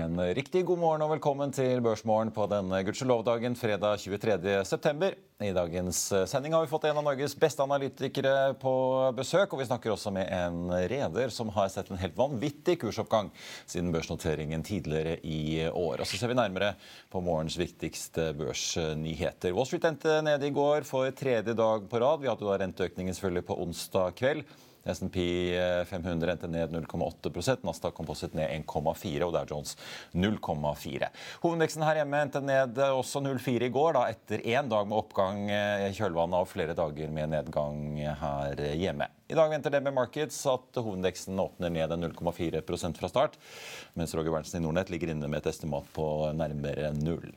En riktig god morgen og velkommen til Børsmorgen på denne gudskjelovdagen fredag 23.9. I dagens sending har vi fått en av Norges beste analytikere på besøk. Og vi snakker også med en reder som har sett en helt vanvittig kursoppgang siden børsnoteringen tidligere i år. Og så ser vi nærmere på morgens viktigste børsnyheter. Wall Street endte nede i går for tredje dag på rad. Vi hadde da renteøkningen selvfølgelig på onsdag kveld. S&P 500 endte ned 0,8% Nasdaq Composite ned 1,4 og Dow Jones 0,4. Hovedindeksen her hjemme endte ned også 0,4 i går, da etter én dag med oppgang i kjølvannet av flere dager med nedgang her hjemme. I dag venter DB Markets at hovedindeksen åpner ned 0,4% fra start, mens Roger Berntsen i Nordnett ligger inne med et estimat på nærmere null.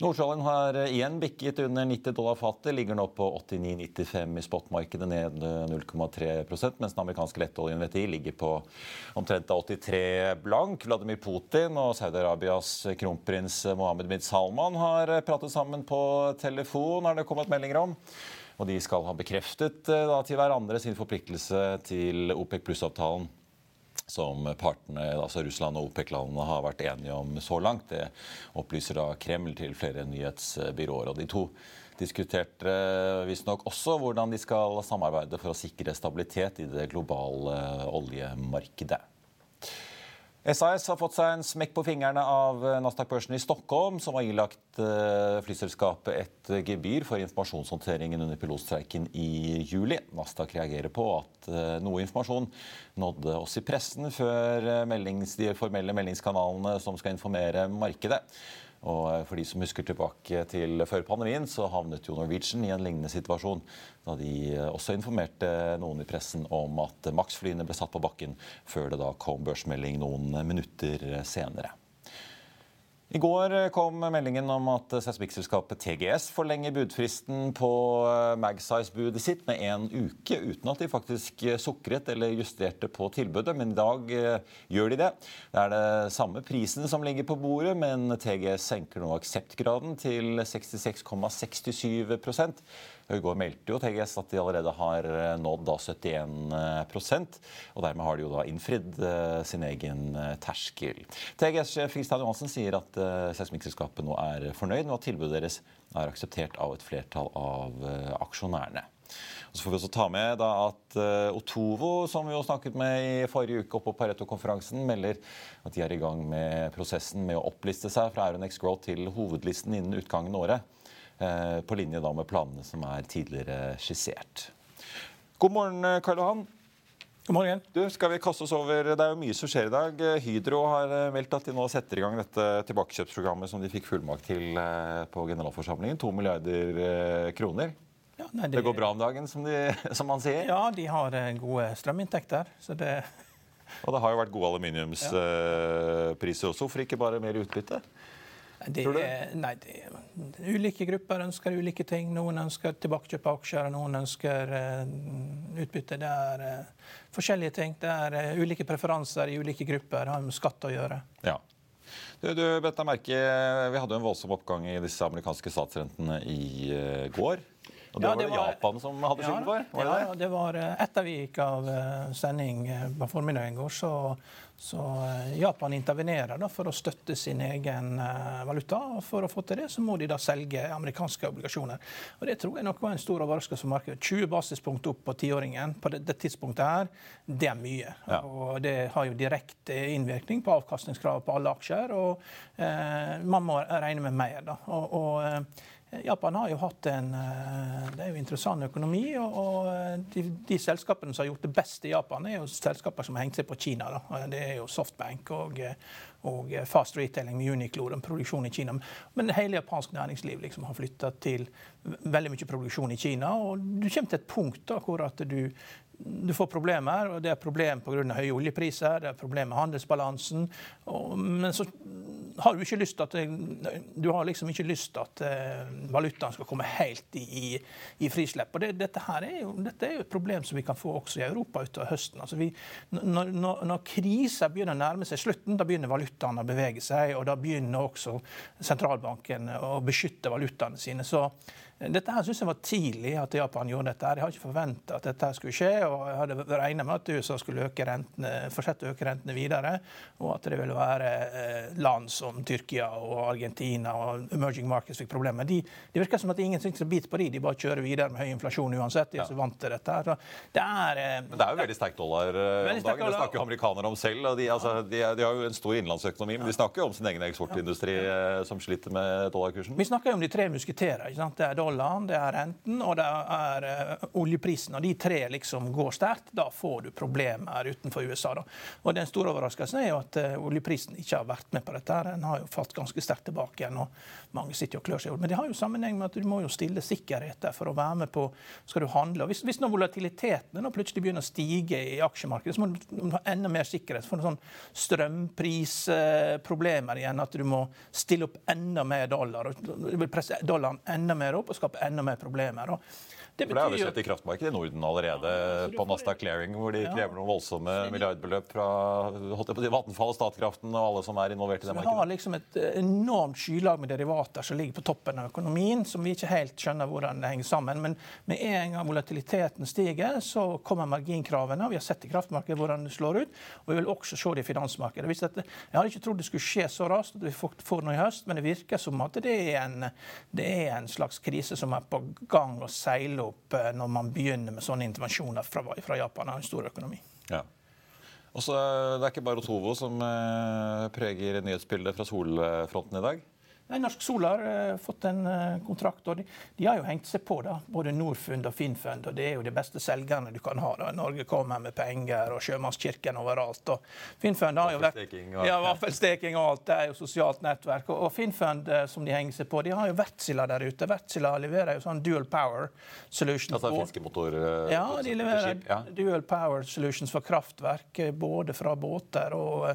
Nordsjøoljen har igjen bikket under 90 dollar fatet, ligger nå på 89,95 i spotmarkedet, ned 0,3% mens den amerikanske lettoljen VTI ligger på omtrent 83 blank. Vladimir Putin og Saudi-Arabias kronprins Mohammed bin Salman har pratet sammen på telefon, har det kommet meldinger om. Og de skal ha bekreftet da, til hverandre sin forpliktelse til OPEC pluss-avtalen som partene, altså Russland og OPEC-landene har vært enige om så langt. Det opplyser da Kreml til flere nyhetsbyråer. Og de to diskuterte visstnok også hvordan de skal samarbeide for å sikre stabilitet i det globale oljemarkedet. SAS har fått seg en smekk på fingrene av Nasdaq-børsen i Stockholm, som har ilagt flyselskapet et gebyr for informasjonshåndteringen under pilotstreiken i juli. Nasdaq reagerer på at noe informasjon nådde oss i pressen før meldings, de formelle meldingskanalene som skal informere markedet. Og for de som husker tilbake til før pandemien, så havnet jo Norwegian i en lignende situasjon da de også informerte noen i pressen om at Max-flyene ble satt på bakken før det da kom børsmelding noen minutter senere. I går kom meldingen om at seismikkselskapet TGS forlenger budfristen på Magsize-budet sitt med en uke, uten at de faktisk sukret eller justerte på tilbudet. Men i dag gjør de det. Det er det samme prisen som ligger på bordet, men TGS senker nå akseptgraden til 66,67 går meldte jo TGS at de allerede har nådd da 71% og dermed har de jo da innfridd sin egen terskel. TGS-sjef Kristian Johansen sier at seismikkselskapet nå er fornøyd med at tilbudet deres er akseptert av et flertall av aksjonærene. Og så får vi også ta med at Otovo, som vi jo snakket med i forrige uke oppe på Pareto-konferansen, melder at de er i gang med prosessen med å oppliste seg fra Euronex Growth til hovedlisten innen utgangen av året. På linje da med planene som er tidligere skissert. God morgen, Karl Johan. God morgen. Du, skal vi kaste oss over, Det er jo mye som skjer i dag. Hydro har meldt at de nå setter i gang dette tilbakekjøpsprogrammet som de fikk fullmakt til på generalforsamlingen. To milliarder kroner. Ja, nei, det... det går bra om dagen, som, de, som man sier? Ja, de har gode strøminntekter. så det... Og det har jo vært gode aluminiumspriser også. Hvorfor ikke bare mer utbytte? Det, nei, det, ulike grupper ønsker ulike ting. Noen ønsker tilbakekjøp av aksjer, noen ønsker uh, utbytte. Det er uh, forskjellige ting. Det er uh, ulike preferanser i ulike grupper. Har med skatt å gjøre. Ja. Du, du merke, Vi hadde en voldsom oppgang i disse amerikanske statsrentene i går. Og det, ja, det var det Japan som hadde skylden for? Var det ja, det var etter vi gikk av sending på formiddagen i går, så så eh, Japan intervenerer da, for å støtte sin egen uh, valuta. og For å få til det så må de da selge amerikanske obligasjoner. Og Det tror jeg nok var en stor overraskelse for markedet. 20 basispunkt opp på tiåringen på det, det, tidspunktet her, det er mye. Ja. Og Det har jo direkte innvirkning på avkastningskravet på alle aksjer. og eh, Man må regne med mer. da. Og, og Japan har jo hatt en eh, det er jo interessant økonomi. og de, de, selskapene som har gjort det best i Japan, er jo selskaper som har hengt seg på Kina. Da. Det er jo Softbank og, og Fast Retailing med Uniqlo, den produksjonen i Kina. Men hele japansk næringsliv liksom har flytta til veldig mye produksjon i Kina. og Du kommer til et punkt da, hvor at du, du får problemer, og det er problem pga. høye oljepriser, det er problem med handelsbalansen. Og, men så har du ikke lyst til at liksom at uh, valutaen skal komme helt i, i, frislipp. Og det, dette, her er jo, dette er jo et problem som vi kan få også i Europa utover høsten. Altså vi, når, når, krisa begynner å nærme seg slutten, da begynner valutaene å bevege seg, og da begynner også sentralbanken å beskytte valutaene sine. Så dette her synes jeg var tidlig at Japan gjorde dette. her. Jeg har ikke forventa at dette skulle skje. og Jeg hadde regna med at USA skulle øke rentene, fortsette å øke rentene videre. Og at det ville være eh, land som Tyrkia og Argentina og emerging markets fikk problemer. De, det virker som at ingen syns biter på de. De bare kjører videre med høy inflasjon uansett. De er så vant til dette. her. det er, eh, Men det er jo veldig sterk dollar eh, om dagen. Det snakker jo amerikanere om selv. de, altså, de, de, har jo en stor innenlandsøkonomi, men de snakker jo om sin egen eksportindustri som sliter med dollarkursen. Vi snakker jo om de tre musketerer. ikke sant? Det er dollaren, det er renten og det er uh, oljeprisen. Og de tre liksom går sterkt, da får du problemer utenfor USA. Da. Og Den store overraskelsen er jo at uh, oljeprisen ikke har vært med på dette. Den har jo falt ganske sterkt tilbake igjen. og Mange sitter og klør seg Men det har jo sammenheng med at du må jo stille sikkerheter for å være med på skal du handle. Og hvis, hvis når volatiliteten nå plutselig begynner å stige i aksjemarkedet, så må du ha enda mer sikkerhet. for sånn strømprisproblemer igjen. At du må stille opp enda mer dollar. og presse dollaren enda mer opp skape enda mer problemer. Og det, For det har vi sett i kraftmarkedet i Norden allerede, ja, på Nasdaq Clearing, hvor de krever noen voldsomme milliardbeløp fra holdt jeg på Vattenfall, Statkraften og alle som er involvert i det markedet. Vi har liksom et eh, enormt skylag med derivater som ligger på toppen av økonomien, som vi ikke helt skjønner hvordan det henger sammen. Men med en gang volatiliteten stiger, så kommer marginkravene. Vi har sett i kraftmarkedet hvordan det slår ut, og vi vil også se det i finansmarkedet. Jeg hadde ikke trodd det skulle skje så raskt at vi får noe i høst, men det virker som at det er en, det er en slags krise som er på gang og seile opp eh, når man begynner med sånne intervensjoner fra, fra Japan. har en stor økonomi. Ja. Også, Det er ikke bare Otovo som eh, preger nyhetsbildet fra solfronten i dag? Norsk Sol har uh, fått en uh, kontrakt. og de, de, har jo hengt seg på, da, både Norfund og Finnfund. og Det er jo de beste selgerne du kan ha. da. Norge kommer med penger og Sjømannskirken overalt. og Finnfund har jo vært... Ja, Vaffelsteking og alt. Det er jo sosialt nettverk. Og, og Finnfund, uh, som de henger seg på, de har jo Wärtsilä der ute. Wärtsilä leverer jo sånn dual power solutions. Altså fiskemotor? ja, de leverer ja. dual power solutions for kraftverk, både fra båter og,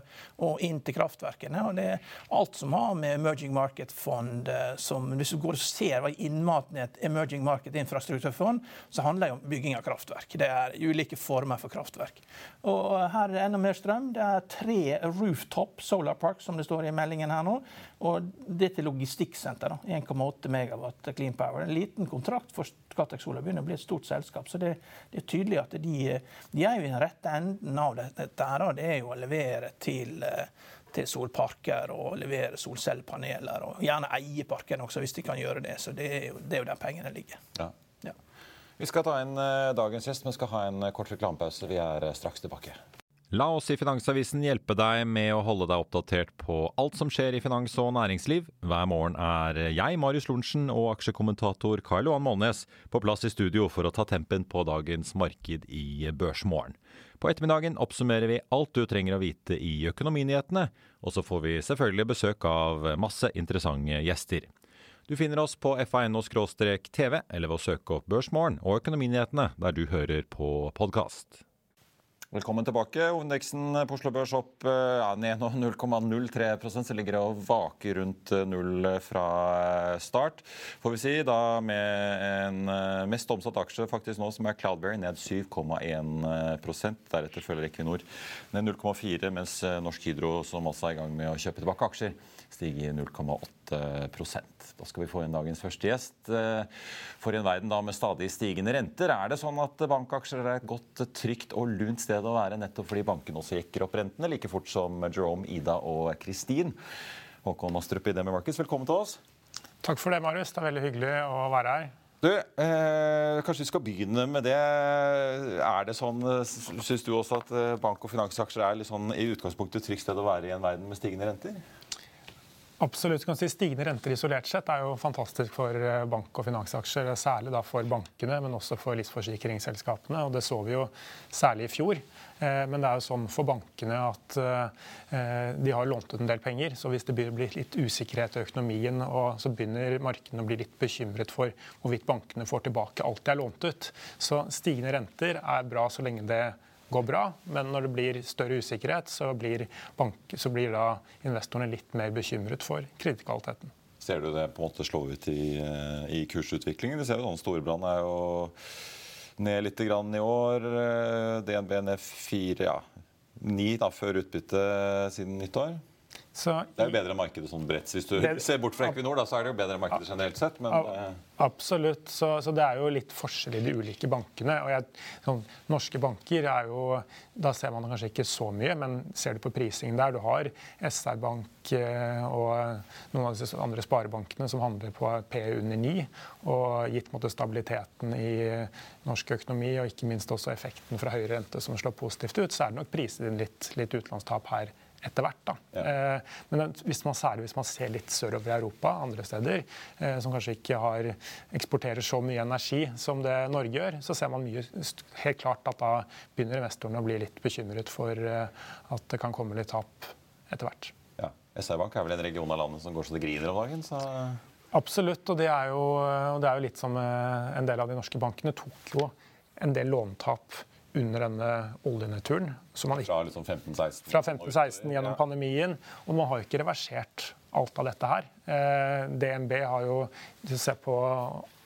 og inn til kraftverkene. og det er Alt som har med emerging market market-fond eh, som hvis du går og ser hva innmaten i et emerging market infrastrukturfond, så handler det om bygging av kraftverk. Det er ulike former for kraftverk. Og her er det enda mer strøm. Det er tre rooftop solar park, som det står i meldingen her nå. Og det til logistikksenter. 1,8 megawatt clean power. En liten kontrakt for Scatec Solar begynner å bli et stort selskap. Så det, det er tydelig at de, de, er jo i den rette enden av dette. Det er jo å levere til uh, til solparker og levere solcellepaneler. Og gjerne eie parkene også, hvis de kan gjøre det. Så det er jo, det er jo der pengene ligger. Ja. Ja. Vi skal ta inn uh, dagens gjest, men skal ha en uh, kort reklamepause. Vi er uh, straks tilbake. La oss i Finansavisen hjelpe deg med å holde deg oppdatert på alt som skjer i finans og næringsliv. Hver morgen er jeg, Marius Lorentzen, og aksjekommentator Karl Johan Molnes på plass i studio for å ta tempen på dagens marked i Børsmorgen. På ettermiddagen oppsummerer vi alt du trenger å vite i økonominyhetene, og så får vi selvfølgelig besøk av masse interessante gjester. Du finner oss på fa.no-tv, eller ved å søke opp Børsmorgen og Økonominyhetene der du hører på podkast. Velkommen tilbake. Hovedindeksen på Oslo Børs opp ja, ned 0,03 så ligger det og vaker rundt null fra start. Får vi si da med en eh, mest omsatt aksje faktisk nå, som er Cloudberry, ned 7,1% Deretter følger Equinor ned 0,4, mens Norsk Hydro, som også er i gang med å kjøpe tilbake aksjer, stiger 0,8 Da skal vi få inn dagens første gjest. For i en verden da med stadig stigende renter, er det sånn at bankaksjer er et godt, trygt og lunt sted å være nettopp fordi bankene også jekker opp rentene, like fort som Jerome, Ida og Kristin. Håkon Astrup i Demi Markets, velkommen til oss. Takk for det, Marius. Det er veldig hyggelig å være her. Du, eh, Kanskje vi skal begynne med det. Er det sånn, Syns du også at bank- og finansaksjer er litt sånn, i utgangspunktet et trygt sted å være i en verden med stigende renter? Absolutt. kan si Stigende renter isolert sett er jo fantastisk for eh, bank- og finansaksjer. Særlig da for bankene, men også for livsforsikringsselskapene. og Det så vi jo særlig i fjor. Eh, men det er jo sånn for bankene at eh, de har lånt ut en del penger. Så hvis det blir litt usikkerhet i økonomien, så begynner markedene å bli litt bekymret for hvorvidt bankene får tilbake alt de har lånt ut. Så stigende renter er bra så lenge det går bra, men når det blir større usikkerhet, så blir, bank, så blir da investorene litt mer bekymret for kredittkvaliteten. Ser du det på en måte slå ut i, eh, i kursutviklingen? Vi ser jo sånn Storebrand er jo ned litt i år. Eh, DNB ned 4, ja, 9 da, før utbytte siden nyttår. Så, det er jo bedre markedet sånn bredt. Hvis du det, ser bort fra Equinor, da, så er det jo bedre markedet generelt sett. Men, absolutt. Så, så, det er jo litt forskjell i de ulike bankene. og jeg, sånn, Norske banker er jo Da ser man kanskje ikke så mye, men ser du på prisingen der Du har SR-bank eh, og noen av disse andre sparebankene som handler på P under 9. Og gitt måte, stabiliteten i norsk økonomi og ikke minst også effekten fra høyere rente som slår positivt ut, så er det nok priset inn litt, litt utenlandstap her etter hvert. Da. Ja. Eh, men hvis man, særlig hvis man ser litt sørover i Europa, andre steder, eh, som kanskje ikke har, eksporterer så mye energi som det Norge gjør, så ser man mye, helt klart at da begynner investorene å bli litt bekymret for eh, at det kan komme litt tap etter hvert. Ja. SR-Bank er vel en region av landet som går så det griner om dagen? så... Absolutt, og det er, jo, det er jo litt som en del av de norske bankene tok jo en del låntap under denne oljenedturen. Fra liksom 15-16? Fra 15-16 gjennom pandemien. Og man har jo ikke reversert alt av dette her. Eh, DNB har jo Hvis du ser på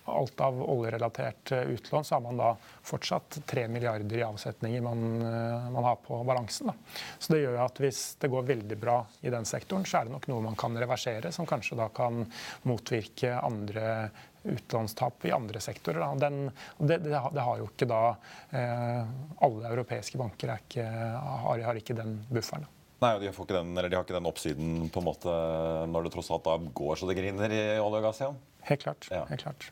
alt av oljerelatert eh, utlån, så har man da fortsatt 3 milliarder i avsetninger man, eh, man har på balansen. Da. Så det gjør jo at hvis det går veldig bra i den sektoren, så er det nok noe man kan reversere, som kanskje da kan motvirke andre utlånstap i andre sektorer. Den, det, det, har jo ikke da eh, Alle europeiske banker ikke, har, har, ikke den bufferen. Nei, de har, den, de har, ikke den, oppsiden på en måte når det tross alt da går så det griner i olje og gass igjen? Helt klart. Ja. helt klart.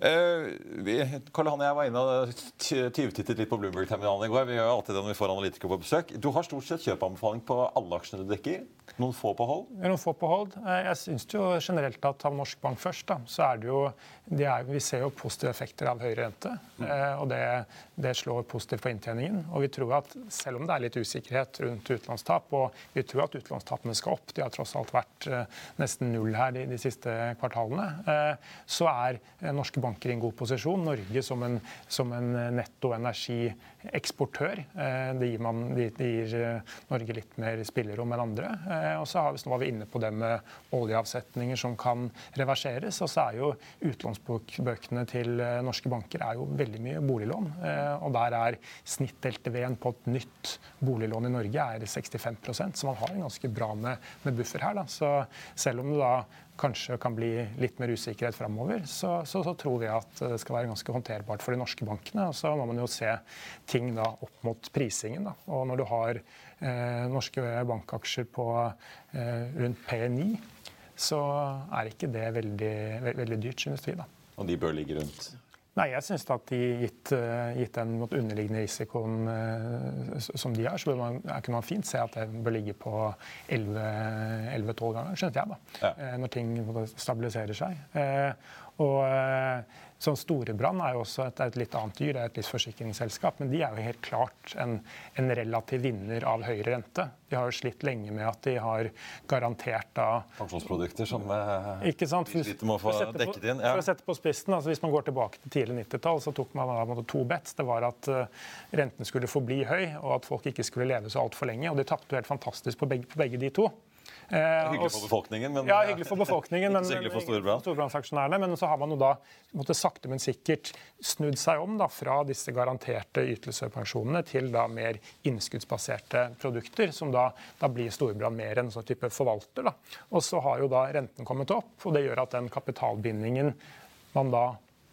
Uh, vi, Karl Hanne, jeg var inne og tyvtittet litt på Bloomberg-terminalen i går. Vi gjør alltid det når vi får analytikere på besøk. Du har stort sett kjøpeanbefaling på alle aksjene du dekker. Noen få på hold? Noen få på hold. Eh, jeg syns jo generelt at av Norsk Bank først, da, så er det jo de er, Vi ser jo positive effekter av høy rente. Mm. Eh, og det, det, slår positivt på inntjeningen. Og vi tror at selv om det er litt usikkerhet rundt utlånstap, og vi tror at utlånstapene skal opp, de har tross alt vært eh, nesten null her de, de siste kvartalene, så er norske banker i en god posisjon. Norge som en, som en netto energieksportør. Det gir, man, det gir Norge litt mer spillerom enn andre. Eh, og så var vi inne på det med oljeavsetninger som kan reverseres. Og så er jo utlånsbøkene til eh, norske banker er jo veldig mye boliglån. Eh, og der er snitt-LTV-en på et nytt boliglån i Norge er 65% så man har en ganske bra med, med buffer her. Da. Så selv om det da kanskje kan bli litt mer usikkerhet framover, så, så, så, tror vi at det skal være ganske håndterbart for de norske bankene. Og så må man jo se ting da opp mot prisingen. Da. Og når du har norske bankaksjer på eh, rundt P9, så er ikke det veldig, veldig dyrt, synes vi. da. Og de bør ligge rundt? Nei, jeg synes at de, gitt, eh, gitt den underliggende risikoen eh, som de har, så man, kunne man fint se at det bør ligge på 11-12 ganger, skjønte jeg, da. Ja. Eh, når ting stabiliserer seg. Og Sånn Storebrann er jo også et, et, litt annet dyr, det er et livsforsikringsselskap. Men de er jo helt klart en, en, relativ vinner av høyere rente. De har jo slitt lenge med at de har garantert da Pensjonsprodukter som eh, ikke sant? de sliter med å få dekket inn. Ja. For å sette på spissen, altså Hvis man går tilbake til tidlig 90-tall, så tok man da to bets. Det var at uh, renten skulle forbli høy, og at folk ikke skulle leve så altfor lenge. Og de tapte helt fantastisk på begge, på begge de to. Hyggelig for befolkningen, men, ja, hyggelig for befolkningen, men, hyggelig for Storebrand. Men så har man jo da måtte sakte, men sikkert snudd seg om da, fra disse garanterte ytelsespensjonene til da mer innskuddsbaserte produkter, som da, da blir Storbrann mer en sånn type forvalter. Da. Og så har jo da renten kommet opp, og det gjør at den kapitalbindingen man da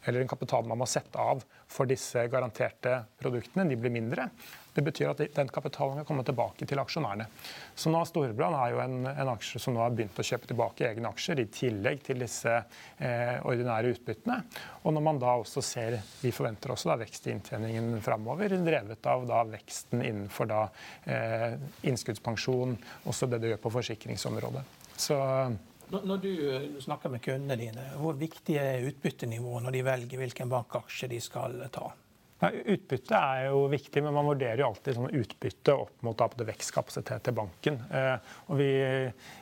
eller den kapitalen man må sette av for disse garanterte produktene, de blir mindre. Det betyr at den kapitalen kan komme tilbake til aksjonærene. Så nå Storebrand er jo en, en, aksje som nå har begynt å kjøpe tilbake egne aksjer, i tillegg til disse eh, ordinære utbyttene. Og når man da også ser, vi forventer også da vekst i inntjeningen framover, drevet av da veksten innenfor da eh, innskuddspensjon, også det det gjør på forsikringsområdet. Så når du snakker med kundene dine, hvor viktig er utbyttenivået når de velger hvilken bankaksje de skal ta? Ja, utbytte er jo viktig, men man vurderer jo alltid sånn utbytte opp mot vekstkapasitet til banken. Eh, og vi,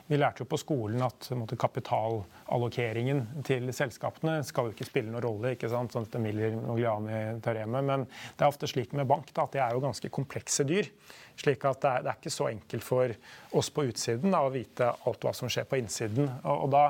vi, lærte jo på skolen at måtte, kapitalallokeringen til selskapene skal jo ikke spille noen rolle. ikke sant, sånn til Miller-Nogliani-teoremet, Men det er ofte slik med bank da, at det er jo ganske komplekse dyr. Slik at det er, det er, ikke så enkelt for oss på utsiden da, å vite alt hva som skjer på innsiden. Og, og da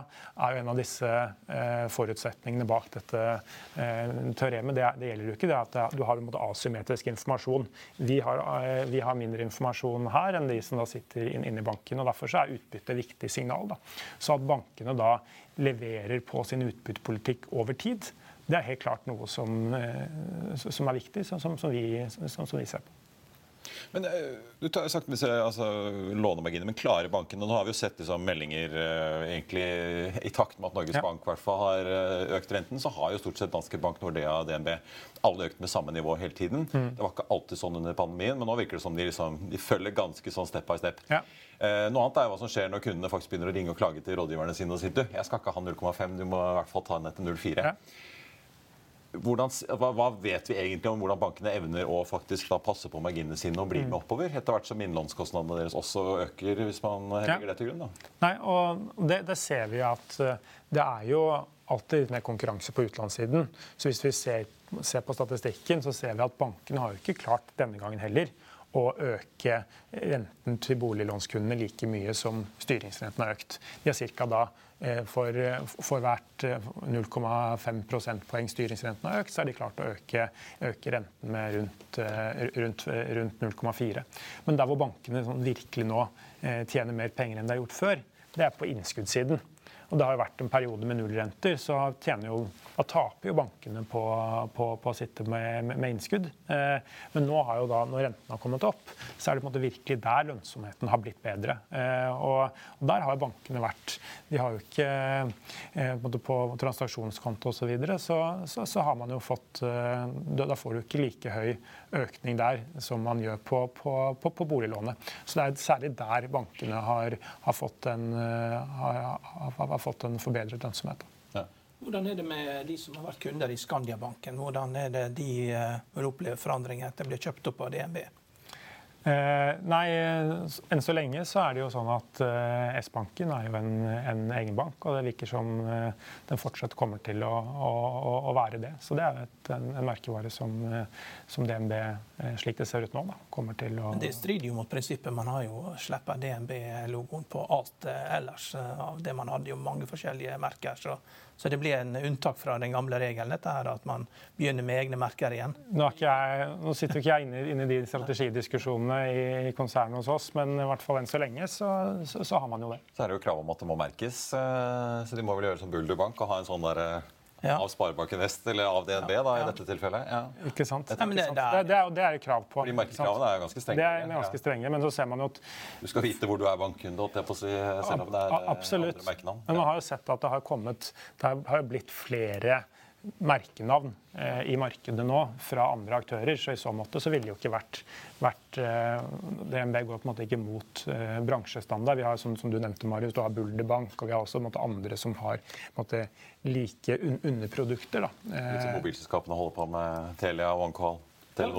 er jo en av disse eh, forutsetningene bak dette eh, teoremet det, det, gjelder jo ikke det at det, du har en måte asymmetrisk informasjon. Vi har, eh, vi har, mindre informasjon her enn de som da sitter inne inn i banken. og Derfor er utbytte et viktig signal. Da. Så at bankene da leverer på sin utbyttepolitikk over tid, det er helt klart noe som, eh, som er viktig, som, som, vi, som vi ser på. Men eh, Du har sagt disse altså, lånemarginene, men klarer bankene Nå har vi jo sett liksom, meldinger uh, egentlig i takt med at Norges ja. Bank hvert fall har uh, økt renten, så har jo stort sett Danske Bank, Nordea og DNB alle økt med samme nivå hele tiden. Mm. Det var ikke alltid sånn under pandemien, men nå virker det som de, liksom, de følger ganske sånn step by step. Ja. Uh, noe annet er hva som skjer når kundene faktisk begynner å ringe og klage til rådgiverne sine og sier du, jeg skal ikke ha 0,5, du må i hvert fall ta ned til 0,4. Ja. Hvordan, hva, hva, vet vi egentlig om hvordan bankene evner å faktisk da passe på marginene sine og bli med mm. oppover, etter hvert som innlånskostnadene deres også øker, hvis man legger ja. det til grunn? Da? Nei, og det, det, ser vi at eh, det er jo alltid mer konkurranse på utlandssiden, Så hvis vi ser, ser, på statistikken, så ser vi at bankene har jo ikke klart denne gangen heller å øke renten til boliglånskundene like mye som styringsrenten har økt. De har ca. da for, for hvert 0,5 eh, prosentpoeng styringsrenten har økt, så er de klart å øke, øke renten med rundt, eh, rundt, rundt 0,4. Men der hvor bankene sånn virkelig nå tjener mer penger enn de har gjort før, det er på innskuddssiden. Og det har jo vært en periode med nullrenter, så jo, da taper jo bankene på, på, på å sitte med, med, innskudd. Eh, men nå har jo da, når rentene har kommet opp, så er det på en måte virkelig der lønnsomheten har blitt bedre. Eh, og, og, der har jo bankene vært De har jo ikke eh, på, på transaksjonskonto osv., så, videre, så, så så har man jo fått Da får du ikke like høy økning der som man gjør på, på boliglånet. Så det er særlig der bankene har, har fått en eh, har, har, har fått en forbedret lønnsomhet. Ja. Hvordan er det med de som har vært kunder i Skandiabanken? Hvordan er det de uh, vil oppleve forandringer etter å bli kjøpt opp av DNB? Eh, nei, enn så lenge så er det jo sånn at eh, S-banken er jo en, en, egen bank, og det virker som eh, den fortsatt kommer til å, å, å være det. Så det er et, en, en, merkevare som, eh, som DNB, slik det ser ut nå, da, kommer til å Men Det strider jo mot prinsippet. Man har jo sluppet DNB-logoen på alt eh, ellers av det man hadde jo mange forskjellige merker. så så det blir en unntak fra den gamle regelen, dette her, at man begynner med egne merker igjen. Nå, jeg, nå sitter jo ikke jeg inne, inne, i de strategidiskusjonene i, i konsernet hos oss, men i hvert fall enn så lenge så, så, så, har man jo det. Så er det jo krav om at det må merkes, eh, så de må vel gjøre som Bulder Bank og ha en sånn der eh, ja. av Sparebanken Vest eller av DNB da, i dette tilfellet. Ja. Ikke sant. Nei, det, det, er, det, er, det er krav på. Fordi Markedskravene er ganske strenge. Det er ganske strenge, men så ser man jo at Du skal vite hvor du er bankkunde, si, selv om det er Absolutt. andre merkenavn. Men man har jo sett at det har kommet Det har blitt flere merkenavn eh, i markedet nå fra andre aktører. Så i så måte så ville det jo ikke vært, vært eh, DNB går på en måte ikke mot eh, bransjestandard. Vi har som, som, du nevnte, Marius, du har Bulderbank, og vi har også måte, andre som har måte, like un underprodukter. Da. Litt som mobilselskapene holder på med Telia og OneCall?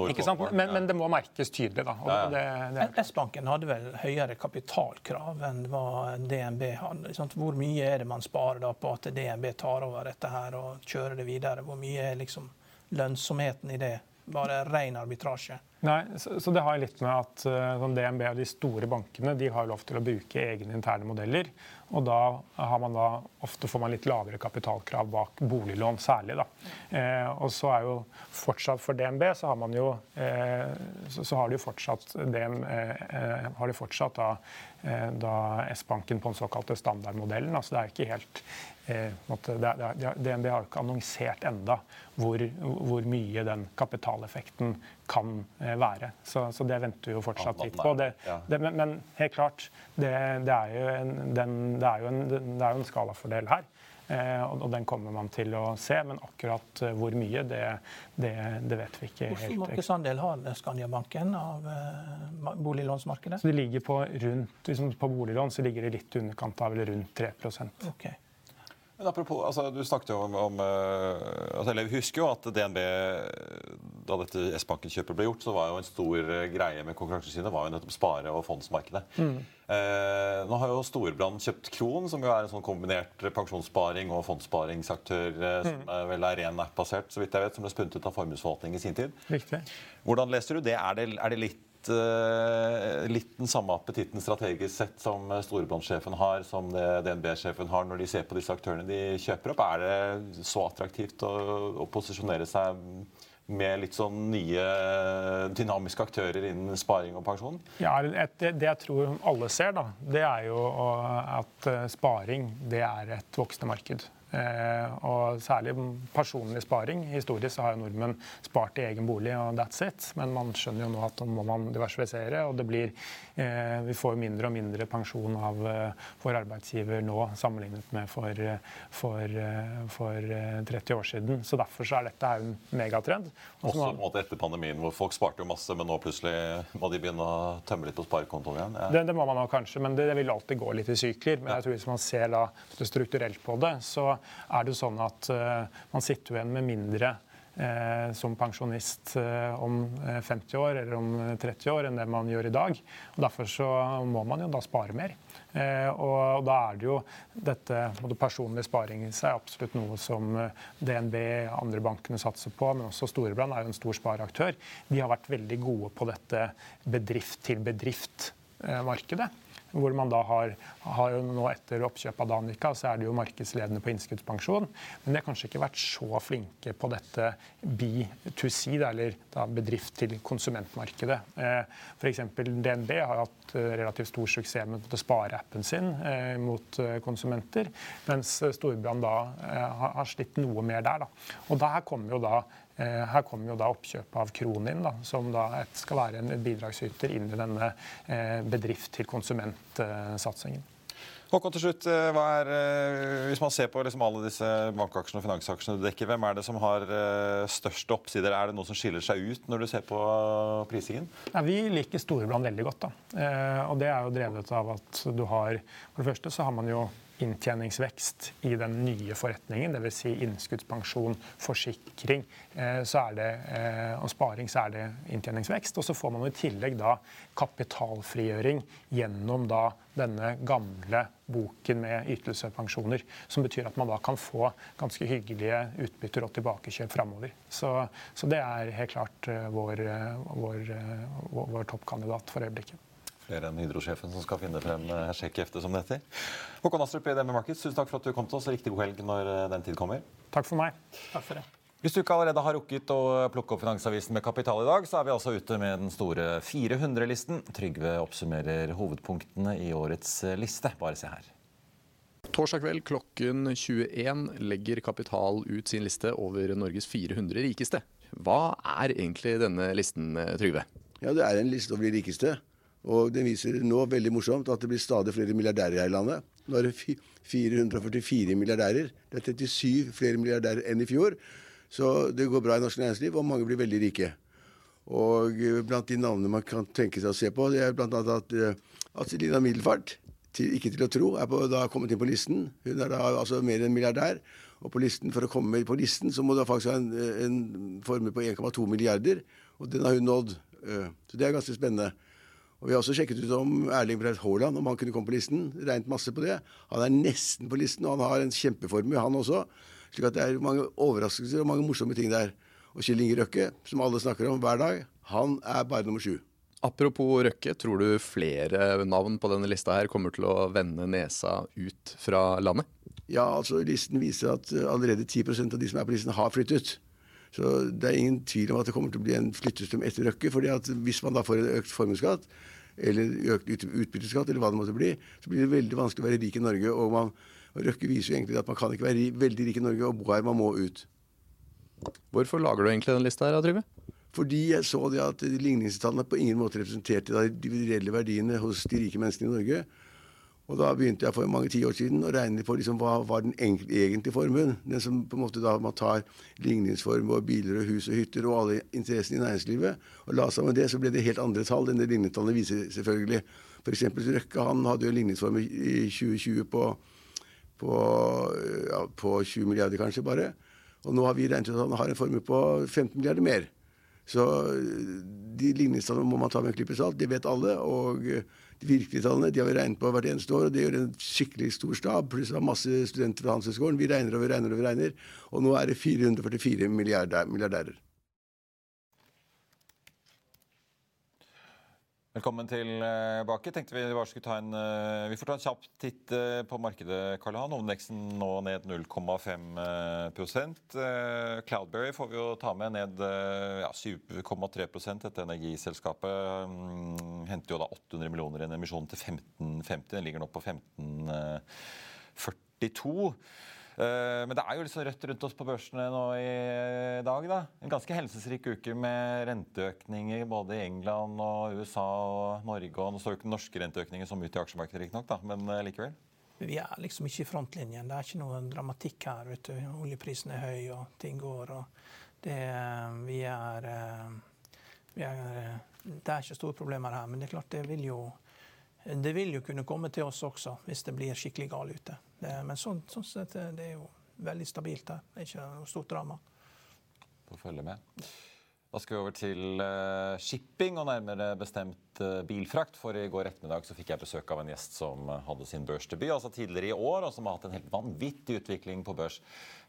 Ikke sant? Men, men, det må merkes tydelig. da. Ja, ja. S-banken hadde vel høyere kapitalkrav enn hva DNB hadde. Hvor mye er det man sparer da på at DNB tar over dette her og kjører det videre? Hvor mye er liksom lønnsomheten i det? Bare ren arbitrasje? Nei, så, så, det har litt med at uh, DNB og de store bankene de har lov til å bruke egne interne modeller. Og da, har man da ofte får man litt lavere kapitalkrav bak boliglån særlig. Da. Eh, og så er jo fortsatt for DNB så har man jo eh, så, så, har de fortsatt, DM, eh, har de fortsatt da, eh, da S-banken på den såkalte standardmodellen. Altså det er ikke helt eh, DNB har ikke annonsert enda hvor, hvor mye den kapitaleffekten kan eh, være. Så, så, det venter vi jo fortsatt litt på. Det, det, men, men, helt klart, det, er jo en, den, er jo en, det er jo en skalafordel her. Eh, og, og, den kommer man til å se, men akkurat uh, hvor mye, det, det, det, vet vi ikke. Hvor stor markedsandel har Skandiabanken av eh, boliglånsmarkedet? Så det ligger på, rundt, liksom på boliglån så ligger det litt i underkant av eller rundt 3% okay. Men apropos, altså, Du snakket jo om, om altså, eller Vi husker jo at DNB, da dette S-banken-kjøpet ble gjort, så var jo en stor uh, greie med Konkurransetilsynet var jo nettopp spare- og fondsmarkedet. Mm. Eh, nå har jo Storebrand kjøpt Kron, som jo er en sånn kombinert pensjonssparing og fondssparingsaktør eh, som er vel er ren app-basert, så vidt jeg vet, som ble spunnet ut av formuesforvaltning i sin tid. Riktig. Hvordan leser du det? Er det, er det litt Eh, litt, den samme appetitten strategisk sett som storebåndsjefen har, som DNB-sjefen har når de ser på disse aktørene de kjøper opp? Er det så attraktivt å, å posisjonere seg med litt sånn nye dynamiske aktører innen sparing og pensjon? Ja, det, det jeg tror alle ser, da, det er jo at eh, sparing det er et voksende marked. Eh, og særlig personlig sparing. Historisk så har jo nordmenn spart i egen bolig, og that's it. Men man skjønner jo nå at nå må man diversifisere, og det blir eh, Vi får mindre og mindre pensjon av vår arbeidsgiver nå sammenlignet med for, for, for 30 år siden. Så derfor så er dette en megatrend. Også på en måte etter pandemien, hvor folk sparte jo masse, men nå plutselig må de begynne å tømme litt på sparekontoen igjen? Ja. Det, det, må man nok kanskje, men det, det, vil alltid gå litt i sykler. Men jeg tror hvis man ser da strukturelt på det, så er det sånn at uh, man sitter igjen med mindre uh, som pensjonist uh, om 50 år eller om 30 år enn det man gjør i dag. Og Derfor så må man jo da spare mer. Og da er det jo dette personlig sparing i seg absolutt noe som DNB og andre bankene satser på, men også Storebrand er jo en stor spareaktør. De har vært veldig gode på dette bedrift til bedrift-markedet hvor man da har, har nå etter oppkjøpet av Danica, så er det jo markedsledende på innskuddspensjon. Men de har kanskje ikke vært så flinke på dette B2C, eller bedrift til konsumentmarkedet. Eh, F.eks. DNB har hatt eh, relativt stor suksess med å spare appen sin eh, mot konsumenter, mens Storbrann da har slitt noe mer der. Da. Og der kommer jo da her kommer jo da oppkjøpet av Kronin, da, som da skal være en bidragsyter inn i denne eh, bedrift til konsument-satsingen. Håkon, til slutt, eh, er, Hvis man ser på liksom alle disse bankaksjene og finansaksjene du dekker, hvem er det som har største oppsider? Er det noe som skiller seg ut når du ser på prisingen? Ja, vi liker Storebrand veldig godt. da. Og Det er jo drevet av at du har For det første så har man jo inntjeningsvekst i den nye forretningen, dvs. Si innskuddspensjon, forsikring eh, det, eh, og sparing, så er det inntjeningsvekst. Og så får man i tillegg da kapitalfrigjøring gjennom da denne gamle boken med ytelsespensjoner. Som betyr at man da kan få ganske hyggelige utbytter og tilbakekjøp framover. Så, så, det er helt klart eh, vår, vår, vår toppkandidat for øyeblikket flere enn Hydro-sjefen som skal finne frem eh, sjekkheftet som det heter. Håkon Astrup i DNB Markets, tusen takk for at du kom til oss. Riktig god helg når eh, den tid kommer. Takk for meg. Takk for det. Hvis du ikke allerede har rukket å plukke opp Finansavisen med Kapital i dag, så er vi altså ute med den store 400-listen. Trygve oppsummerer hovedpunktene i årets eh, liste. Bare se her. Torsdag kveld klokken 21 legger Kapital ut sin liste over Norges 400 rikeste. Hva er egentlig denne listen, Trygve? Ja, Det er en liste over de rikeste. Og den viser nå veldig morsomt at det blir stadig flere milliardærer her i landet. Nå er det 444 milliardærer. Det er 37 flere milliardærer enn i fjor. Så det går bra i norsk næringsliv, og mange blir veldig rike. Og eh, blant de navnene man kan tenke seg å se på, det er bl.a. at, eh, at Selina Middelfart, til, ikke til å tro, er på, da kommet inn på listen. Hun er da altså mer enn milliardær. Og på listen, for å komme på listen så må du faktisk ha en, en formue på 1,2 milliarder. Og den har hun nådd. Eh, så det er ganske spennende. Og Vi har også sjekket ut om Erling Braut Haaland om han kunne komme på listen. Regnet masse på det. Han er nesten på listen, og han har en kjempeformue, han også. slik at det er mange overraskelser og mange morsomme ting der. Og Kjell Inge Røkke, som alle snakker om hver dag, Han er bare nummer sju. Apropos Røkke, tror du flere navn på denne lista her kommer til å vende nesa ut fra landet? Ja, altså listen viser at allerede 10% av de som er på listen, har flyttet. Så det er ingen tvil om at det kommer til å bli en flyttestrøm etter Røkke. fordi at hvis man da får en økt formuesskatt, eller økt utbytteskatt, eller hva det måtte bli, så blir det veldig vanskelig å være rik i Norge. Og, man, og Røkke viser jo egentlig at man kan ikke være veldig rik i Norge og bo her, man må ut. Hvorfor lager du egentlig den lista her, Trygve? Fordi jeg så det at ligningstallene på ingen måte representerte de reelle verdiene hos de rike menneskene i Norge. Og da begynte jeg for mange tiår siden å regne på liksom hva var den egentlige formuen. Den som på en måte da man tar ligningsformue og biler og hus og hytter og alle interessene i næringslivet, og la sammen det, så ble det helt andre tall enn det ligningstallene viser, selvfølgelig. F.eks. Røkke han hadde jo ligningsformue i 2020 på, på, ja, på 20 milliarder, kanskje bare. Og nå har vi regnet ut at han har en formue på 15 milliarder mer. Så de ligningstallene må man ta med en klype salt. Det vet alle. og de virkelige tallene de har vi regnet på hvert eneste år, og det gjør en skikkelig stor stab. Pluss har masse studenter fra Handelshøyskolen. Vi regner og vi regner og vi regner. Og nå er det 444 milliardærer. Velkommen tilbake. Tenkte Vi bare skulle ta en, eh, vi får ta en kjapp titt eh, på markedet. Karl Han. Hovedindeksen nå ned 0,5 eh, Cloudberry får vi jo ta med ned ja, 7,3 Dette energiselskapet mm, henter jo da 800 millioner i en emisjon til 1550. Den ligger nå på 1542. Eh, men det er jo litt sånn rødt rundt oss på børsene nå i dag. da. En ganske helsesrik uke med renteøkninger både i England og USA og Norge. Og nå står jo ikke norske renteøkningen som ut i aksjemarkedet, riktignok, men eh, likevel. Vi er liksom ikke i frontlinjen. Det er ikke noe dramatikk her. vet du. Oljeprisen er høy, og ting går. og det, vi er, eh, vi er, det er ikke store problemer her, men det er klart det vil jo det vil jo kunne komme til oss også hvis det blir skikkelig galt ute. Det, men sånn, sånn sett, det er jo veldig stabilt her. Det er ikke noe stort drama. Får følge med. Da skal vi over til uh, shipping, og nærmere bestemt uh, bilfrakt. For i går ettermiddag så fikk jeg besøk av en gjest som hadde sin børsdebut altså tidligere i år, og som har hatt en helt vanvittig utvikling på børs.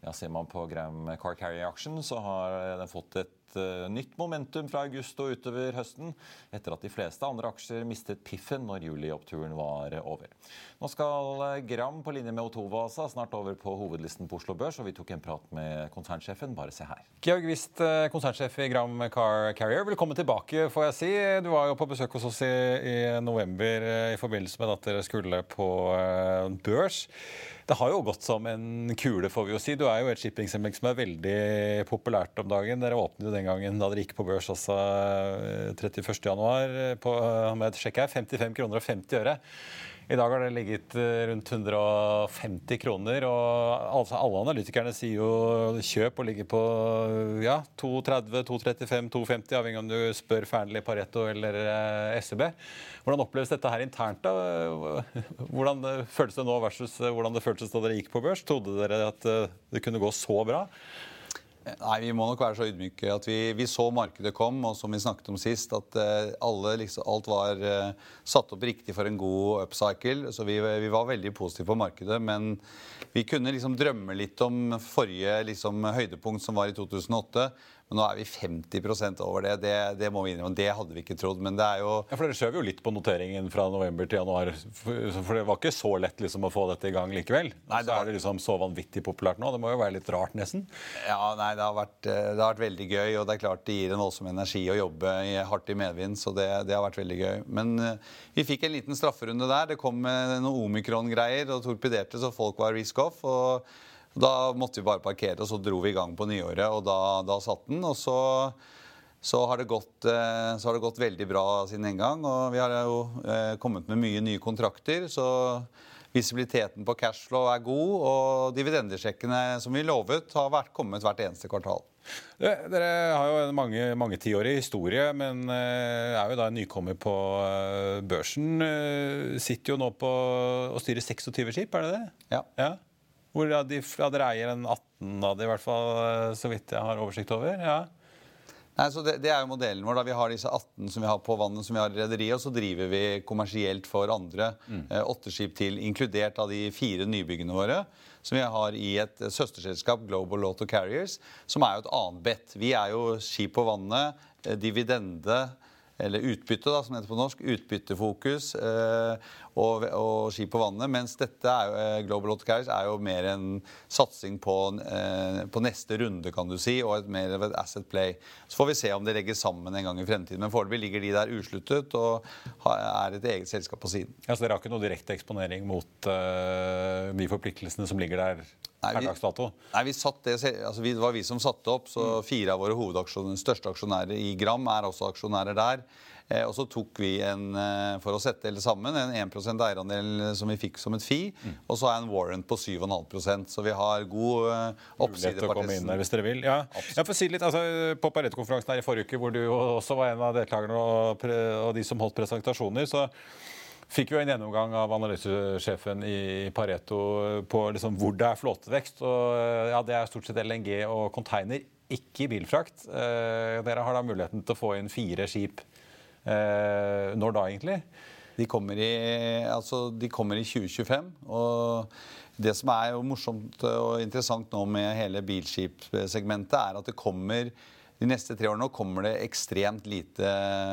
Ja, Ser man på Gram Car Carrier Action, så har den fått et uh, nytt momentum fra august og utover høsten, etter at de fleste andre aksjer mistet piffen når julioppturen var over. Nå skal uh, Gram på linje med Otovasa snart over på hovedlisten på Oslo Børs, og vi tok en prat med konsernsjefen. Bare se her. Georg Wist, uh, konsernsjef i Gram Car Carrier. Velkommen tilbake, får jeg si. Du var jo på besøk hos oss i, i november i forbindelse med at dere skulle på børs. Det har jo gått som en kule, får vi jo si. Du er jo et shippingselskap som er veldig populært om dagen. Dere åpnet jo den gangen da dere gikk på børs, også 31.1. Eh, med et sjekk her, 55 kroner og 50 øre. I dag har det ligget eh, rundt 150 kroner. og altså Alle analytikerne sier jo kjøp og ligger på ja, 230, 235, 250, avhengig av om du spør Fearnley, Pareto eller eh, SEB. Hvordan oppleves dette her internt? da? Hvordan føles det nå versus eh, hvordan det føltes da dere gikk på børs? Trodde dere at det kunne gå så bra? Nei, Vi må nok være så ydmyke at vi, vi, så markedet kom, og som vi snakket om sist, at uh, alle, liksom, alt var uh, satt opp riktig for en god upcycle. Så vi, vi, var veldig positive på markedet. Men vi kunne liksom drømme litt om forrige liksom, høydepunkt, som var i 2008. Men nå er vi 50% over det. det. Det må vi innrømme. Det hadde vi ikke trodd. Men det er jo Ja, For dere skjøv jo litt på noteringen fra november til januar. For det var ikke så lett liksom å få dette i gang likevel. Nei, det så er det liksom så vanvittig populært nå. Det må jo være litt rart, nesten? Ja, nei, det har vært, eh, det har vært veldig gøy. Og det er klart det gir en voldsom energi å jobbe hardt i medvind. Så det, det, har vært veldig gøy. Men uh, vi fikk en liten strafferunde der. Det kom med noen omikron-greier og torpederte så folk var risk off. og da måtte vi bare parkere, og så dro vi i gang på nyåret, og da, da satt den. Og så, så, har gått, eh, så, har det gått, veldig bra siden en gang. Og vi har jo eh, kommet med mye nye kontrakter. Så visibiliteten på cashflow er god, og dividendesjekkene som vi lovet, har vært, kommet hvert eneste kvartal. Dere har jo en mange, mange tiårig historie, men eh, er jo da en nykommer på børsen. Sitter jo nå på å styre 26 skip, er det det? Ja. ja. Hvor ja, de, ja, dere eier en 18 av de, i hvert fall, eh, så vidt jeg har oversikt over? ja. Nei, så det, det, er jo modellen vår. da Vi har disse 18 som vi har på vannet, som vi har i rederiet, og så driver vi kommersielt for andre. Mm. Eh, åtte skip til, inkludert av de fire nybyggene våre. Som vi har i et søsterselskap, Global Auto Carriers, som er jo et annet bet. Vi er jo skip på vannet, eh, dividende eller utbytte, da, som det heter på norsk. Utbyttefokus eh, og, og, ski på vannet. Mens dette er eh, Global Hot Carriage er jo mer en satsing på, eh, på, neste runde, kan du si, og et mer av et asset play. Så får vi se om det legges sammen en gang i fremtiden. Men foreløpig ligger de der usluttet og er et eget selskap på siden. Ja, Så dere har ikke noe direkte eksponering mot eh, de forpliktelsene som ligger der? Nei, vi, nei vi det, altså vi, det var vi som satte opp. så mm. Fire av våre største aksjonærer i Gram er også aksjonærer der. Eh, og så tok vi en, eh, for å sette det sammen, en 1 eierandel som vi fikk som et fi. Mm. Og så er en warrant på 7,5% Så vi har god oppside Å komme inn der hvis dere vil. Ja. Jeg får si litt, altså, På Pareto-konferansen her i forrige uke, hvor du også var en av deltakerne og, og de som holdt presentasjoner, så fikk vi en gjennomgang av analysesjefen i Pareto på liksom hvor det er flåtevekst. og ja, Det er stort sett LNG og container, ikke bilfrakt. Eh, dere har da muligheten til å få inn fire skip Eh, når da, egentlig? De kommer, i, altså, de kommer i 2025. og det som er jo morsomt og interessant nå med hele bilskipsegmentet, er at det kommer de neste tre årene kommer det ekstremt lite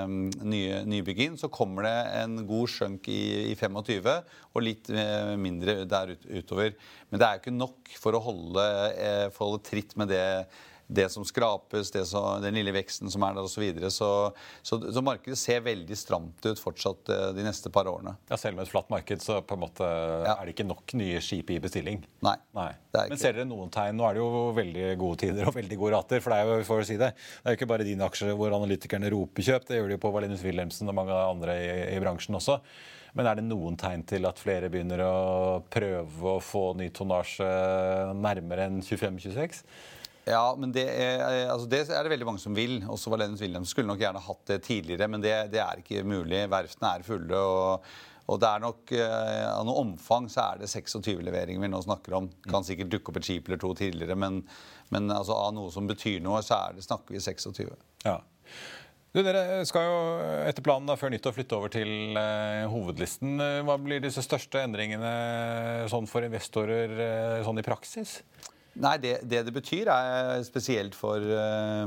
mm, nye, nybygg inn. Så kommer det en god skjønk i, i 25 og litt eh, mindre der ut, utover. Men det er jo ikke nok for å holde, eh, for å holde tritt med det det som skrapes, det som, den lille veksten som er der osv. Så, videre. så så Så markedet ser veldig stramt ut fortsatt eh, de neste par årene. Ja, Selv med et flatt marked så på en måte ja. er det ikke nok nye skip i bestilling? Nei. Nei. Men ser dere noen tegn? Nå er det jo veldig gode tider og veldig gode rater. For det er jo for å si det, det er jo ikke bare dine aksjer hvor analytikerne roper kjøp. Det gjør de jo på Valinus Wilhelmsen og mange andre i, i bransjen også. Men er det noen tegn til at flere begynner å prøve å få ny tonnasje nærmere enn 25-26? Ja, men det er, altså det er, det veldig mange som vil. Også Valenius Wilhelm skulle nok gjerne hatt det tidligere, men det, det er ikke mulig. Verftene er fulle. og, og det er nok, eh, Av noe omfang så er det 26 leveringer vi nå snakker om. Det kan sikkert dukke opp et skip eller to tidligere, men, men altså, av noe som betyr noe, så er det, snakker vi 26. Ja. Du, dere skal jo etter planen da, før nyttår flytte over til eh, hovedlisten. Hva blir disse største endringene sånn for investorer eh, sånn i praksis? Nei, det, det, det betyr, er spesielt for uh,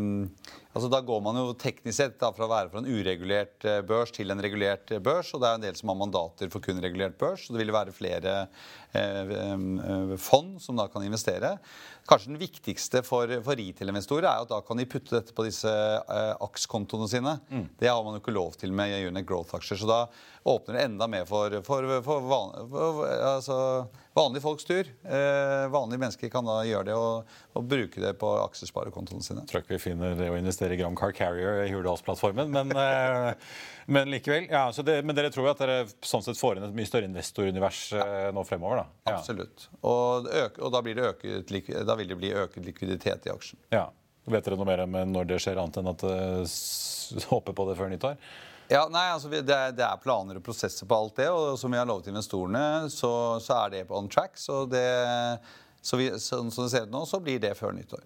altså Da går man jo teknisk sett fra å være fra en uregulert uh, børs til en regulert uh, børs. Og det er en del som har mandater for kun regulert børs. Så det vil være flere fond som da kan investere. Kanskje den viktigste for, for retail-investorer er at da kan de putte dette på disse AKS-kontoene sine. Mm. Det har man jo ikke lov til med Unit Growth-aksjer. Så da åpner det enda mer for, for, for, van, altså, vanlige folks tur. Uh, vanlige mennesker kan da gjøre det og, og bruke det på aksjesparekontoene sine. Jeg tror ikke vi finner det å investere i Gram Car Carrier i Hurdalsplattformen, men, uh, men likevel. Ja, det, men dere tror jo at dere sånn sett får inn et mye større investorunivers eh, nå fremover? Da? Ja. Absolutt. Og, øke, og da, øket, da, vil det bli øket likviditet i aksjen. Ja. Vet dere noe mer om når det skjer, annet enn at uh, håper på det før nyttår? Ja, nei, altså det det er, planer og prosesser på alt det. Og som vi har lovet investorene, så, så er det on track. Så, det, så vi, sånn som det ser ut nå, så blir det før nyttår.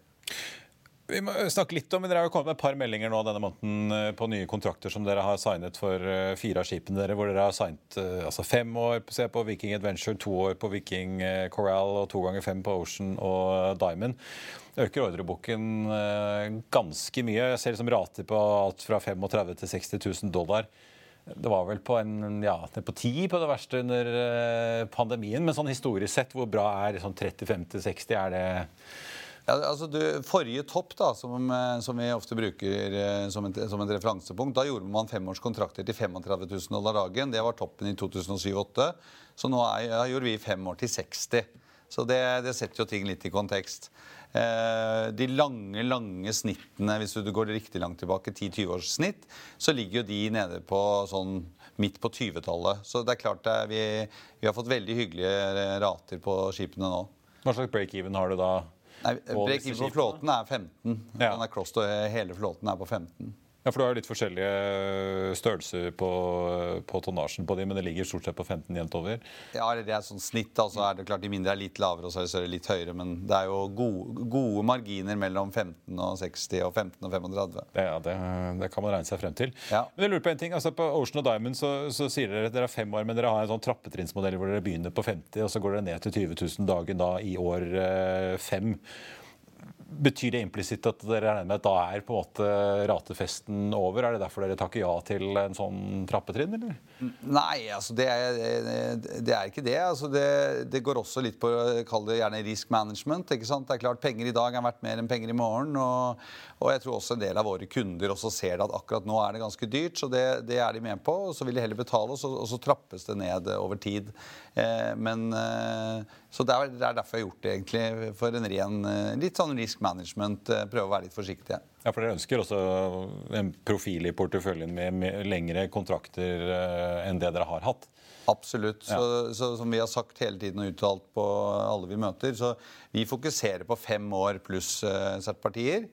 Vi må snakke litt om, Dere har jo kommet med et par meldinger nå denne måneden eh, på nye kontrakter som dere har signet for eh, fire av skipene dere, hvor dere har signet eh, altså fem år se på Viking Adventure, to år på Viking Coral og to ganger fem på Ocean og Diamond øker ordreboken ganske mye. Jeg ser liksom rater på alt fra 35 til 60 000 dollar. Det var vel på en, ja, på ti på det verste under pandemien. Men sånn historisk sett, hvor bra er sånn 30-50-60? Er det ja, altså du, Forrige topp, da, som, eh, som vi ofte bruker eh, som et, som et, referansepunkt, da gjorde man femårskontrakter til 35 000 dollar dagen. Det var toppen i 2007-2008. Så nå er, gjorde vi fem år til 60. Så det, det setter jo ting litt i kontekst. Eh, de lange lange snittene, hvis du går riktig langt tilbake, 10-20 års snitt, så ligger jo de nede på sånn midt på 20-tallet. Så det er klart det er, vi, vi har fått veldig hyggelige rater på skipene nå. Hva slags break-even har du da? Nei, Break-even på flåten er 15. Ja. Den er cross og hele flåten er på 15. Ja, for Du har jo litt forskjellige størrelser på, på tonnasjen på de, men det ligger stort sett på 15 jevnt over? Ja, det er sånn snitt. altså er det klart De mindre er litt lavere, og så er de litt høyere. Men det er jo gode, gode marginer mellom 15 og 60 og 15 og 35. Det, ja, det, det kan man regne seg frem til. Ja. Men jeg lurer På en ting, altså på Ocean og Diamond så, så sier dere at dere har fem år, men dere har en sånn trappetrinnsmodell hvor dere begynner på 50, og så går dere ned til 20 000 dagen da i år eh, fem. Betyr det implisitt at dere regner med at da er på en måte ratefesten over? Er det derfor dere takker ja til en sånn trappetrinn, eller? Nei, altså det er, det er ikke det. Altså det. det. går også litt på kall det gjerne risk management. ikke sant? Det er klart Penger i dag er verdt mer enn penger i morgen. Og, og jeg tror også en del av våre kunder også ser at akkurat nå er det ganske dyrt. Så det, det er de med på. og Så vil de heller betale, og så, og så trappes det ned over tid. Eh, men eh, Så det er, det er, derfor jeg har gjort det, egentlig. For en ren eh, litt sånn risk management. Eh, prøve å være litt forsiktige. Ja, for Dere ønsker også en profil i porteføljen med, lengre kontrakter eh, enn det dere har hatt? Absolutt. Ja. Så, så, som vi har sagt hele tiden og uttalt på alle vi møter, så vi fokuserer på fem år pluss uh, partier.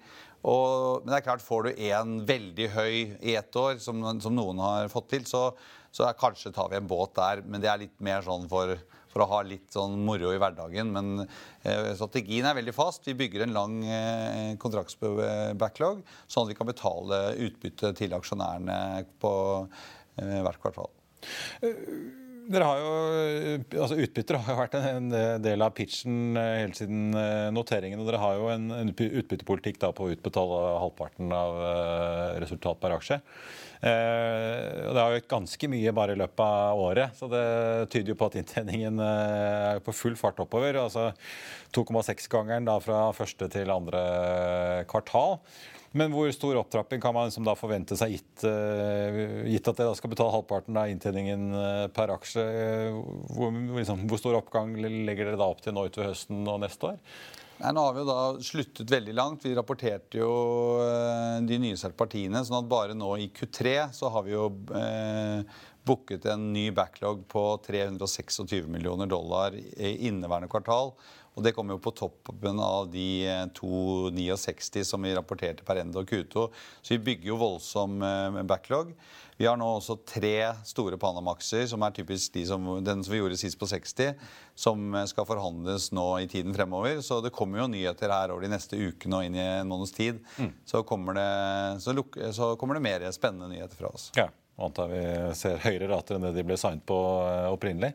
Og, men det er klart, får du en veldig høy i ett år, som, som, noen har fått til, så, så er, kanskje tar vi en båt der. Men det er litt mer sånn for for å ha litt sånn moro i hverdagen. Men eh, strategien er veldig fast. Vi bygger en lang eh, kontraktsbacklog, sånn at vi kan betale utbytte til aksjonærene på eh, hvert kvartal. Dere har jo, altså Utbytter har jo vært en del av pitchen eh, helt siden eh, noteringen. og Dere har jo en, utbyttepolitikk da på å utbetale halvparten av eh, resultat per aksje. Eh, og Det har økt ganske mye bare i løpet av året, så det tyder jo på at inntjeningen eh, er på full fart oppover. altså 2,6-gangeren fra første til andre kvartal. Men hvor stor opptrapping kan man liksom da forvente seg, gitt, uh, gitt at dere skal betale halvparten av inntjeningen per aksje? Hvor, liksom, hvor, stor oppgang legger dere da opp til nå utover høsten og neste år? Nei, nå har vi jo da sluttet veldig langt. Vi rapporterte jo eh, de nyeste partiene. sånn at bare nå i Q3 så har vi jo eh, booket en ny backlog på 326 millioner dollar i inneværende kvartal. Og det kommer jo på toppen av de 269 eh, som vi rapporterte per ende og Q2. Så vi bygger jo voldsom eh, backlog. Vi har nå også tre store Panamaxer, som er typisk de som, den som vi gjorde sist på 60, som skal forhandles nå i tiden fremover. Så det kommer jo nyheter her over de neste ukene og inn i en måneds tid. Mm. Så, kommer det, så, så, kommer det, mer spennende nyheter fra oss. Ja antar vi ser høyere rater enn det de ble signet på eh, opprinnelig.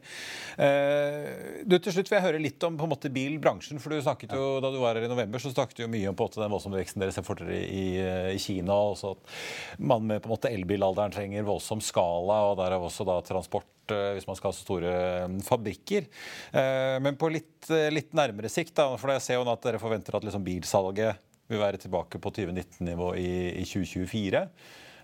Eh, du, til slutt vil jeg høre litt om på en måte bilbransjen. for du snakket jo, Da du var her i november, så snakket du jo mye om på en måte den voldsomme veksten dere ser for dere i, i, Kina. og også At man med på en måte elbilalderen trenger voldsom skala, og derav også da transport eh, hvis man skal ha så store fabrikker. Men på litt, litt nærmere sikt, da, for jeg ser jo at dere forventer at liksom bilsalget vil være tilbake på 2019-nivå i, i 2024.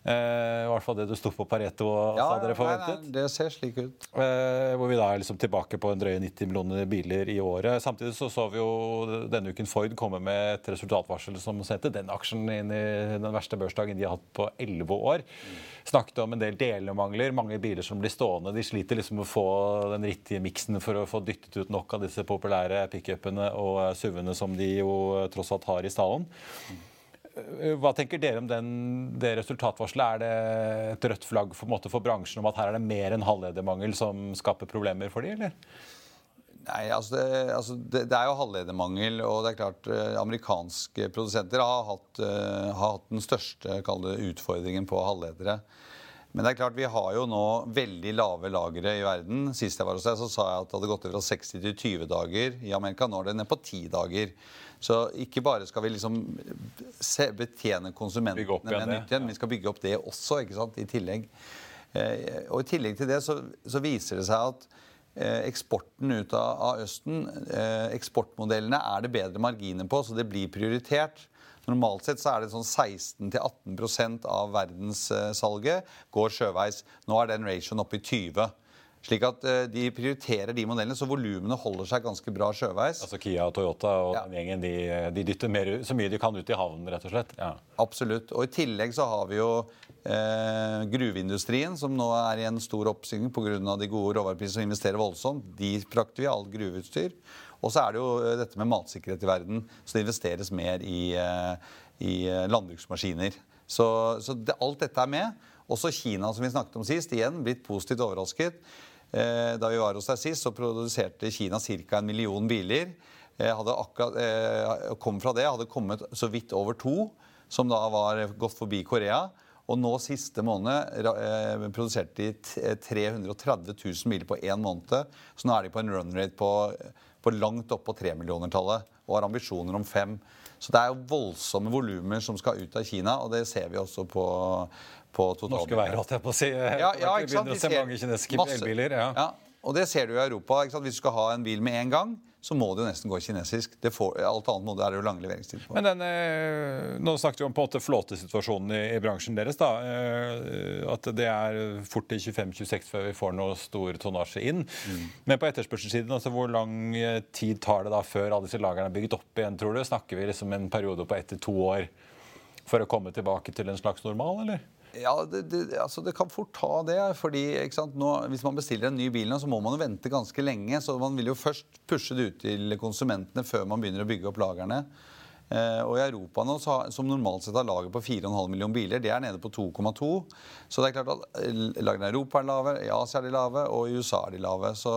Eh, I hvert fall det du sto på Pareto og ja, sa dere forventet. Nei, nei, det ser slik ut. Eh, hvor vi da er liksom tilbake på en drøye 90 millioner biler i året. Samtidig så så vi jo denne uken Ford komme med et resultatvarsel som sendte den aksjen inn i den verste børsdagen de har hatt på 11 år. Snakket om en del delemangler, mange biler som blir stående. De sliter liksom med å få den riktige miksen for å få dyttet ut nok av disse populære pickupene og SUV-ene som de jo tross alt har i stallen. Eh, hva tenker dere om den, det resultatvarselet? Er det et rødt flagg for, måte, for bransjen om at her er det mer enn halvledermangel som skaper problemer for dem, eller? Nei, altså det, altså det, det, er jo halvledermangel, og det er klart eh, amerikanske produsenter har hatt, uh, har hatt den største utfordringen på halvledere. Men det er klart, vi har jo nå veldig lave lagre i verden. Sist jeg var hos deg, så sa jeg at det hadde gått fra 60 til 20 dager i Amerika. Nå er det ned på 10 dager. Så ikke bare skal vi liksom betjene konsumentene med nytt igjen, vi skal bygge opp det også ikke sant, i tillegg. Eh, og I tillegg til det så, så viser det seg at eh, eksporten ut av, av Østen, eh, eksportmodellene er det bedre marginer på, så det blir prioritert. Normalt sett så er det sånn 16-18% av verdenssalget går sjøveis. Nå er den ratioen oppe i 20 Slik at uh, de prioriterer de modellene, så volumene holder seg ganske bra sjøveis. Altså Kia og Toyota og ja. den gjengen de, de, dytter mer, så mye de kan ut i havnen, rett og slett? Ja. Absolutt. Og i tillegg så har vi jo eh, gruveindustrien, som nå er i en stor oppsving pga. de gode råvareprisene og investerer voldsomt. De frakter vi alt gruveutstyr. Og så er det jo eh, dette med matsikkerhet i verden, så det investeres mer i, eh, i landbruksmaskiner. Så, så det, alt dette er med. Også Kina, som vi snakket om sist, igjen blitt positivt overrasket. Eh, da vi var hos deg sist, så produserte Kina ca. en million biler. Hadde akkurat, eh, kom fra det, hadde kommet så vidt over to, som da var gått forbi Korea. Og nå siste måned eh, produserte de 330 000 biler på én måned. Så nå er de på en run rate på, på langt opp på tremillionertallet og har ambisjoner om fem. Så det er jo voldsomme volumer som skal ut av Kina, og det ser vi også på, på Norske veier, holdt jeg på å si. Ja, ja, ikke sant? Vi ser kinesiske elbiler. Ja. ja. Og det ser du i Europa. Hvis du skal ha en bil med en gang, så må det jo nesten gå kinesisk. Får, alt annet må det er jo lang leveringstid på. Men den, eh, Nå snakket vi om på en måte flåtesituasjonen i, i, bransjen deres. da, eh, At det er fort til 25-26 før vi får noe stor tonnasje inn. Mm. Men på etterspørselssiden, altså hvor lang eh, tid tar det da før alle disse lagrene er bygget opp igjen, tror du? Snakker vi liksom en periode på ett til to år for å komme tilbake til en slags normal, eller? Ja, det, det, altså det, kan fort ta det. fordi nå, Hvis man bestiller en ny bil, nå, så må man jo vente ganske lenge. Så man vil jo først pushe det ut til konsumentene før man begynner å bygge opp lagrene. Eh, og i Europa nå, som normalt sett har lager på 4,5 millioner biler, det er nede på 2,2. Så det er klart at eh, lagrene i Europa er lave, i Asia er de lave, og i USA er de lave. Så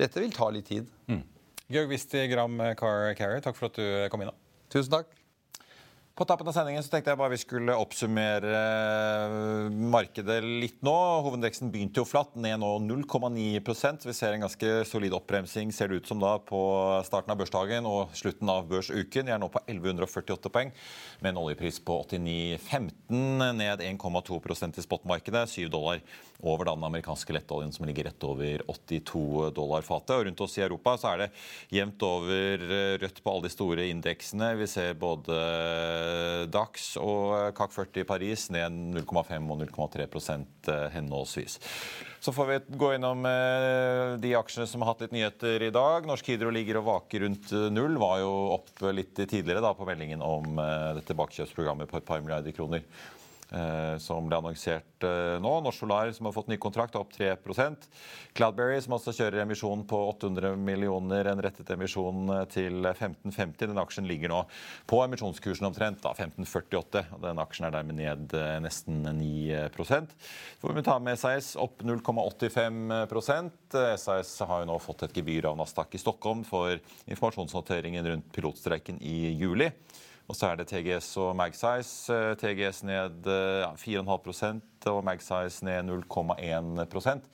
dette vil ta litt tid. Mm. Georg Wisti Gram Car Carrier, takk for at du kom inn. Tusen takk. På tappen av sendingen så tenkte jeg bare vi skulle oppsummere eh, markedet litt nå. Hovedindeksen begynte jo flatt, ned nå 0,9% Vi ser en ganske solid oppbremsing ser det ut som da på starten av børsdagen og slutten av børsuken. Vi er nå på 1148 poeng med en oljepris på 89,15, ned 1,2% i spotmarkedet. 7 dollar over den amerikanske lettoljen som ligger rett over 82 dollar fatet. Og rundt oss i Europa så er det jevnt over eh, rødt på alle de store indeksene. Vi ser både Dax og CAC 40 i Paris ned 0,5 og 0,3 eh, henholdsvis. Så får vi gå innom eh, de aksjene som har hatt litt nyheter i dag. Norsk Hydro ligger og vaker rundt null. Var jo opp litt tidligere da på meldingen om dette bakkjøpsprogrammet på et par milliarder kroner. Eh, som ble annonsert eh, nå. Norsk Solar, som har fått ny kontrakt, opp 3% Cloudberry, som også kjører emisjon på 800 millioner, en rettet emisjon eh, til 1550. Den aksjen ligger nå på emisjonskursen omtrent, da, 1548. og Den aksjen er dermed ned nesten 9% Så får vi ta med SAS opp 0,85% SAS har jo nå fått et gebyr av Nasdaq i Stockholm for informasjonshåndteringen rundt pilotstreiken i juli. Og så er det TGS og Magsize. Eh, TGS ned 4,5% og Magsize ned 0,1%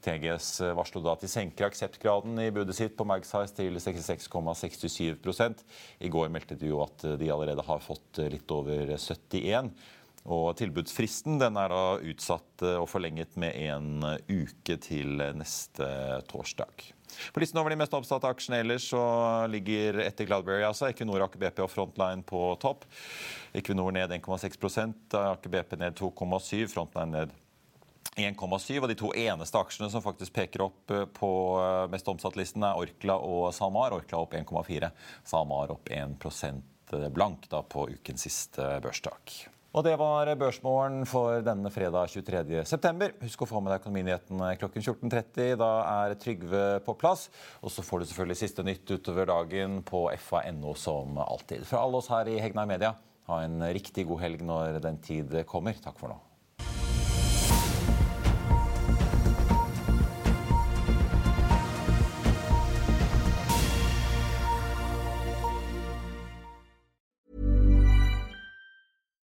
TGS varslo da at de senker akseptgraden i budet sitt på Magsize til 66,67 I går meldte de jo at de allerede har fått litt over 71 og Tilbudsfristen den er da utsatt og forlenget med en uke til neste torsdag. På listen over de mest oppsatte aksjene ellers så ligger etter Cloudberry altså Equinor, Aker BP og Frontline på topp. Equinor ned 1,6 Aker BP ned 2,7 Frontline ned 1,7. Og de to eneste aksjene som faktisk peker opp eh, på eh, mest omsatt-listen, er Orkla og SalMar. Orkla opp 1,4. SalMar opp 1 blank da på ukens siste børstak. Og det var Børsmorgen for denne fredag 23.9. Husk å få med deg Økonominyhetene klokken 14.30. Da er Trygve på plass. Og så får du selvfølgelig siste nytt utover dagen på fa.no som alltid. Fra alle oss her i Hegnar Media, ha en riktig god helg når den tid kommer. Takk for nå.